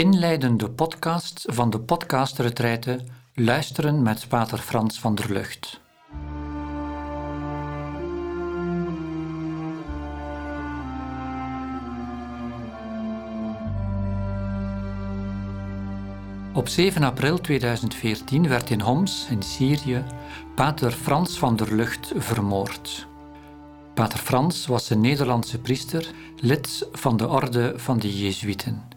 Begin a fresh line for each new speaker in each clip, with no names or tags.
Inleidende podcast van de podcastretreite Luisteren met Pater Frans van der Lucht. Op 7 april 2014 werd in Homs, in Syrië, Pater Frans van der Lucht vermoord. Pater Frans was een Nederlandse priester, lid van de orde van de Jezuïeten.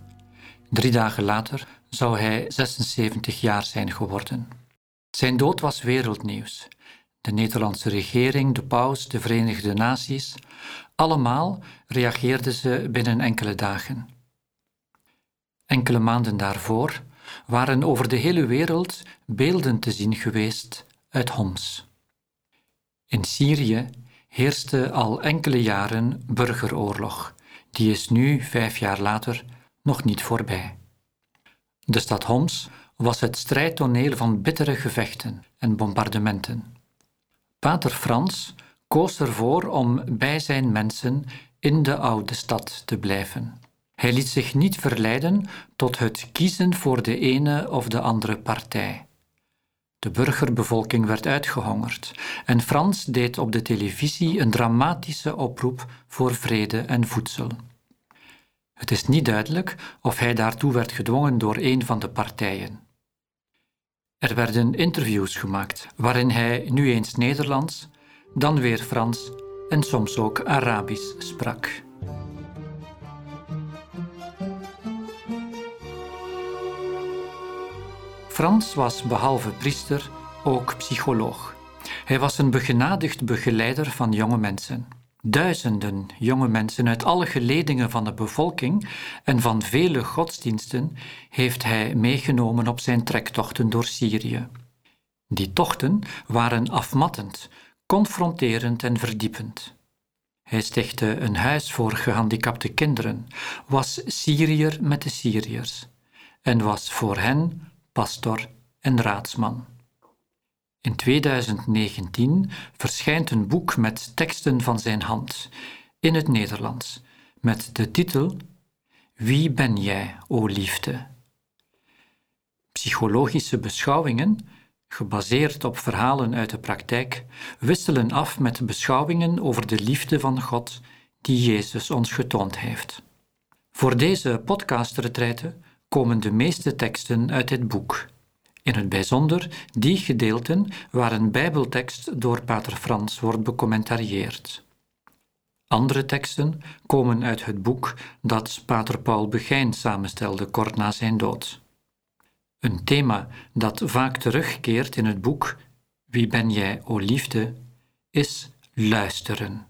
Drie dagen later zou hij 76 jaar zijn geworden. Zijn dood was wereldnieuws. De Nederlandse regering, de paus, de Verenigde Naties, allemaal reageerden ze binnen enkele dagen. Enkele maanden daarvoor waren over de hele wereld beelden te zien geweest uit Homs. In Syrië heerste al enkele jaren burgeroorlog. Die is nu, vijf jaar later, nog niet voorbij. De stad Homs was het strijdtoneel van bittere gevechten en bombardementen. Pater Frans koos ervoor om bij zijn mensen in de oude stad te blijven. Hij liet zich niet verleiden tot het kiezen voor de ene of de andere partij. De burgerbevolking werd uitgehongerd en Frans deed op de televisie een dramatische oproep voor vrede en voedsel. Het is niet duidelijk of hij daartoe werd gedwongen door een van de partijen. Er werden interviews gemaakt waarin hij nu eens Nederlands, dan weer Frans en soms ook Arabisch sprak. Frans was behalve priester ook psycholoog. Hij was een begenadigd begeleider van jonge mensen. Duizenden jonge mensen uit alle geledingen van de bevolking en van vele godsdiensten heeft hij meegenomen op zijn trektochten door Syrië. Die tochten waren afmattend, confronterend en verdiepend. Hij stichtte een huis voor gehandicapte kinderen, was Syriër met de Syriërs en was voor hen pastor en raadsman. In 2019 verschijnt een boek met teksten van zijn hand in het Nederlands met de titel Wie ben jij, o liefde? Psychologische beschouwingen, gebaseerd op verhalen uit de praktijk, wisselen af met beschouwingen over de liefde van God die Jezus ons getoond heeft. Voor deze podcastretreite komen de meeste teksten uit dit boek in het bijzonder die gedeelten waar een Bijbeltekst door Pater Frans wordt becommentarieerd. Andere teksten komen uit het boek dat Pater Paul Begijn samenstelde kort na zijn dood. Een thema dat vaak terugkeert in het boek Wie ben jij, o liefde, is luisteren.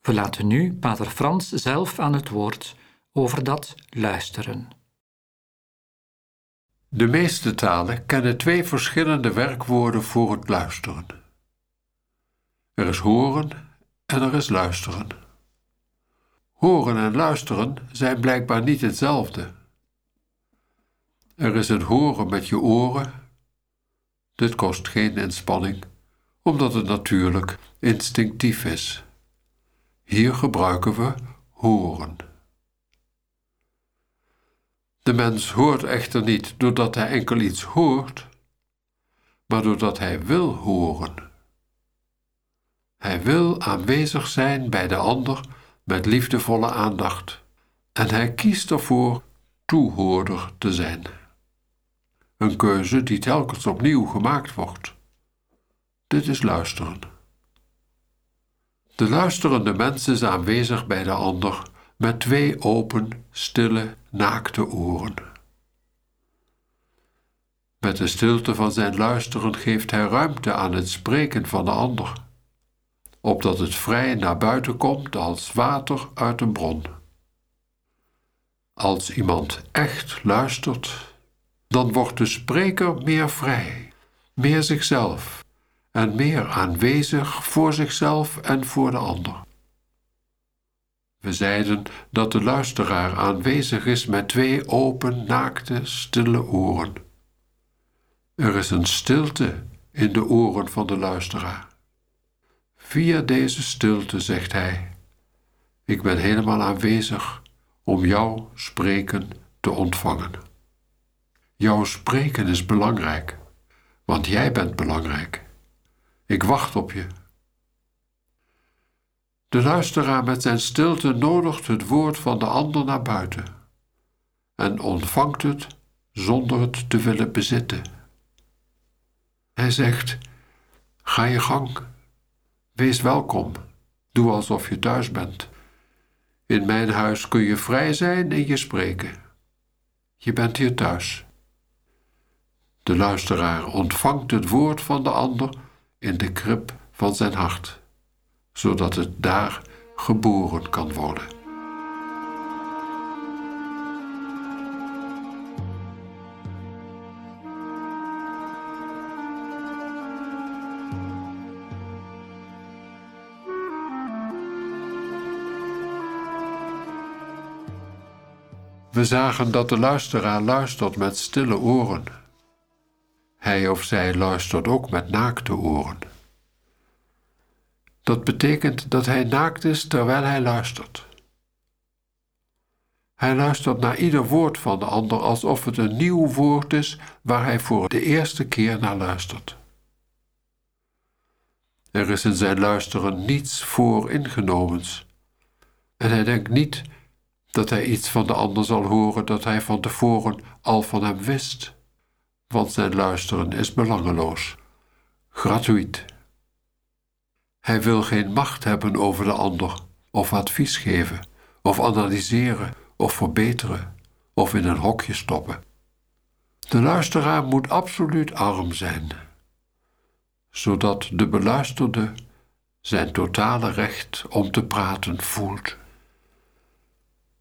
We laten nu Pater Frans zelf aan het woord over dat luisteren.
De meeste talen kennen twee verschillende werkwoorden voor het luisteren. Er is horen en er is luisteren. Horen en luisteren zijn blijkbaar niet hetzelfde. Er is een horen met je oren. Dit kost geen inspanning, omdat het natuurlijk instinctief is. Hier gebruiken we horen. De mens hoort echter niet doordat hij enkel iets hoort, maar doordat hij wil horen. Hij wil aanwezig zijn bij de ander met liefdevolle aandacht en hij kiest ervoor toehoorder te zijn. Een keuze die telkens opnieuw gemaakt wordt. Dit is luisteren. De luisterende mens is aanwezig bij de ander met twee open, stille, naakte oren. Met de stilte van zijn luisteren geeft hij ruimte aan het spreken van de ander, opdat het vrij naar buiten komt als water uit een bron. Als iemand echt luistert, dan wordt de spreker meer vrij, meer zichzelf en meer aanwezig voor zichzelf en voor de ander. We zeiden dat de luisteraar aanwezig is met twee open, naakte, stille oren. Er is een stilte in de oren van de luisteraar. Via deze stilte zegt hij: Ik ben helemaal aanwezig om jouw spreken te ontvangen. Jouw spreken is belangrijk, want jij bent belangrijk. Ik wacht op je. De luisteraar met zijn stilte nodigt het woord van de ander naar buiten en ontvangt het zonder het te willen bezitten. Hij zegt: Ga je gang, wees welkom, doe alsof je thuis bent. In mijn huis kun je vrij zijn en je spreken. Je bent hier thuis. De luisteraar ontvangt het woord van de ander in de krib van zijn hart, zodat het daar geboren kan worden. We zagen dat de luisteraar luistert met stille oren. Hij of zij luistert ook met naakte oren. Dat betekent dat hij naakt is terwijl hij luistert. Hij luistert naar ieder woord van de ander alsof het een nieuw woord is waar hij voor de eerste keer naar luistert. Er is in zijn luisteren niets vooringenomens en hij denkt niet dat hij iets van de ander zal horen dat hij van tevoren al van hem wist, want zijn luisteren is belangeloos, gratuit. Hij wil geen macht hebben over de ander, of advies geven, of analyseren, of verbeteren, of in een hokje stoppen. De luisteraar moet absoluut arm zijn, zodat de beluisterde zijn totale recht om te praten voelt.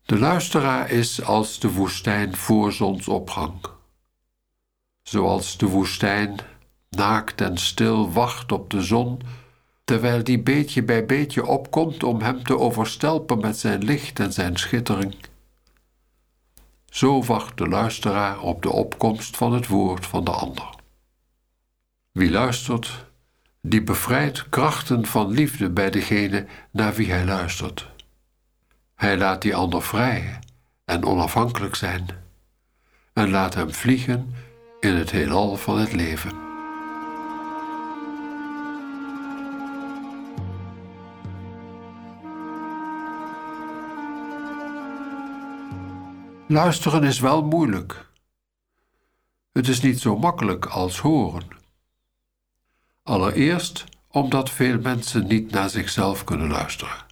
De luisteraar is als de woestijn voor zonsopgang. Zoals de woestijn naakt en stil wacht op de zon, terwijl die beetje bij beetje opkomt om hem te overstelpen met zijn licht en zijn schittering. Zo wacht de luisteraar op de opkomst van het woord van de ander. Wie luistert, die bevrijdt krachten van liefde bij degene naar wie hij luistert. Hij laat die ander vrij en onafhankelijk zijn en laat hem vliegen in het heelal van het leven. Luisteren is wel moeilijk. Het is niet zo makkelijk als horen. Allereerst omdat veel mensen niet naar zichzelf kunnen luisteren.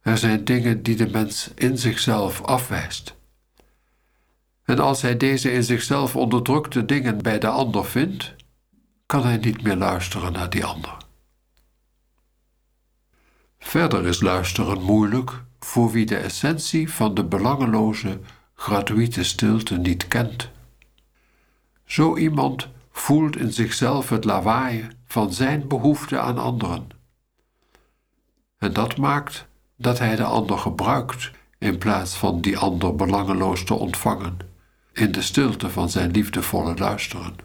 Er zijn dingen die de mens in zichzelf afwijst. En als hij deze in zichzelf onderdrukte dingen bij de ander vindt, kan hij niet meer luisteren naar die ander. Verder is luisteren moeilijk voor wie de essentie van de belangeloze, gratuite stilte niet kent. Zo iemand voelt in zichzelf het lawaai van zijn behoefte aan anderen. En dat maakt dat hij de ander gebruikt in plaats van die ander belangeloos te ontvangen in de stilte van zijn liefdevolle luisteren.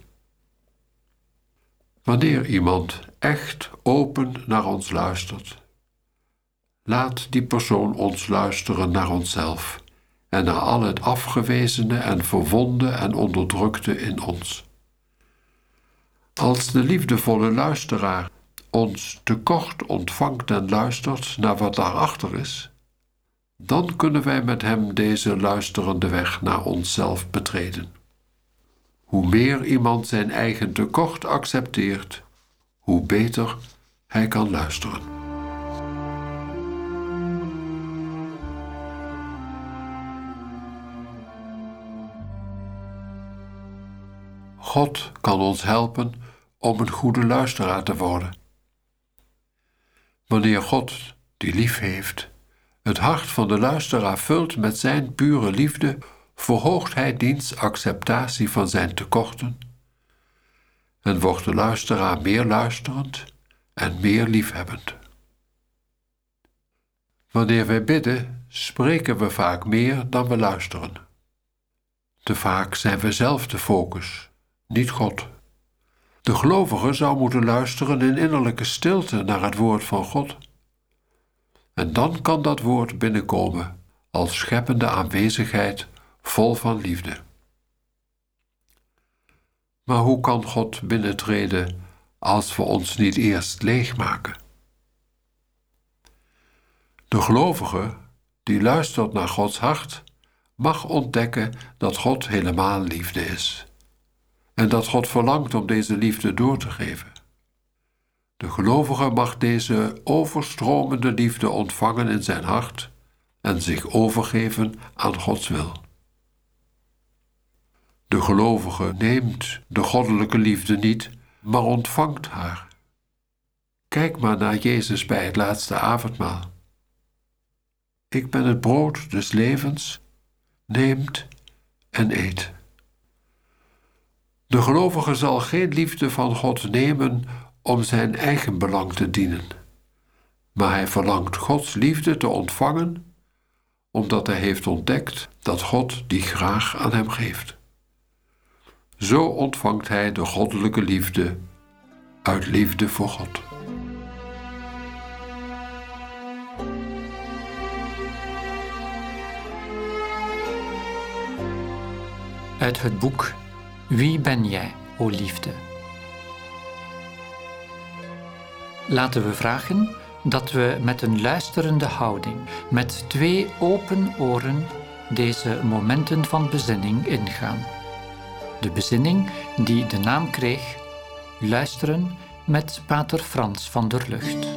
Wanneer iemand echt open naar ons luistert, laat die persoon ons luisteren naar onszelf en naar al het afgewezene en verwonde en onderdrukte in ons. Als de liefdevolle luisteraar ons tekort ontvangt en luistert naar wat daarachter is, dan kunnen wij met hem deze luisterende weg naar onszelf betreden. Hoe meer iemand zijn eigen tekort accepteert, hoe beter hij kan luisteren. God kan ons helpen om een goede luisteraar te worden. Wanneer God, die lief heeft, het hart van de luisteraar vult met zijn pure liefde, verhoogt hij diens acceptatie van zijn tekorten en wordt de luisteraar meer luisterend en meer liefhebbend. Wanneer wij bidden, spreken we vaak meer dan we luisteren. Te vaak zijn we zelf de focus, niet God. De gelovige zou moeten luisteren in innerlijke stilte naar het woord van God. En dan kan dat woord binnenkomen als scheppende aanwezigheid vol van liefde. Maar hoe kan God binnentreden als we ons niet eerst leegmaken? De gelovige die luistert naar Gods hart, mag ontdekken dat God helemaal liefde is en dat God verlangt om deze liefde door te geven. De gelovige mag deze overstromende liefde ontvangen in zijn hart en zich overgeven aan Gods wil. De gelovige neemt de goddelijke liefde niet, maar ontvangt haar. Kijk maar naar Jezus bij het laatste avondmaal. Ik ben het brood des levens, neemt en eet. De gelovige zal geen liefde van God nemen om zijn eigen belang te dienen, maar hij verlangt Gods liefde te ontvangen, omdat hij heeft ontdekt dat God die graag aan hem geeft. Zo ontvangt hij de goddelijke liefde uit liefde voor God.
Uit het boek Wie ben jij, o liefde? Laten we vragen dat we met een luisterende houding, met twee open oren, deze momenten van bezinning ingaan. De bezinning die de naam kreeg Luisteren met Pater Frans van der Lucht.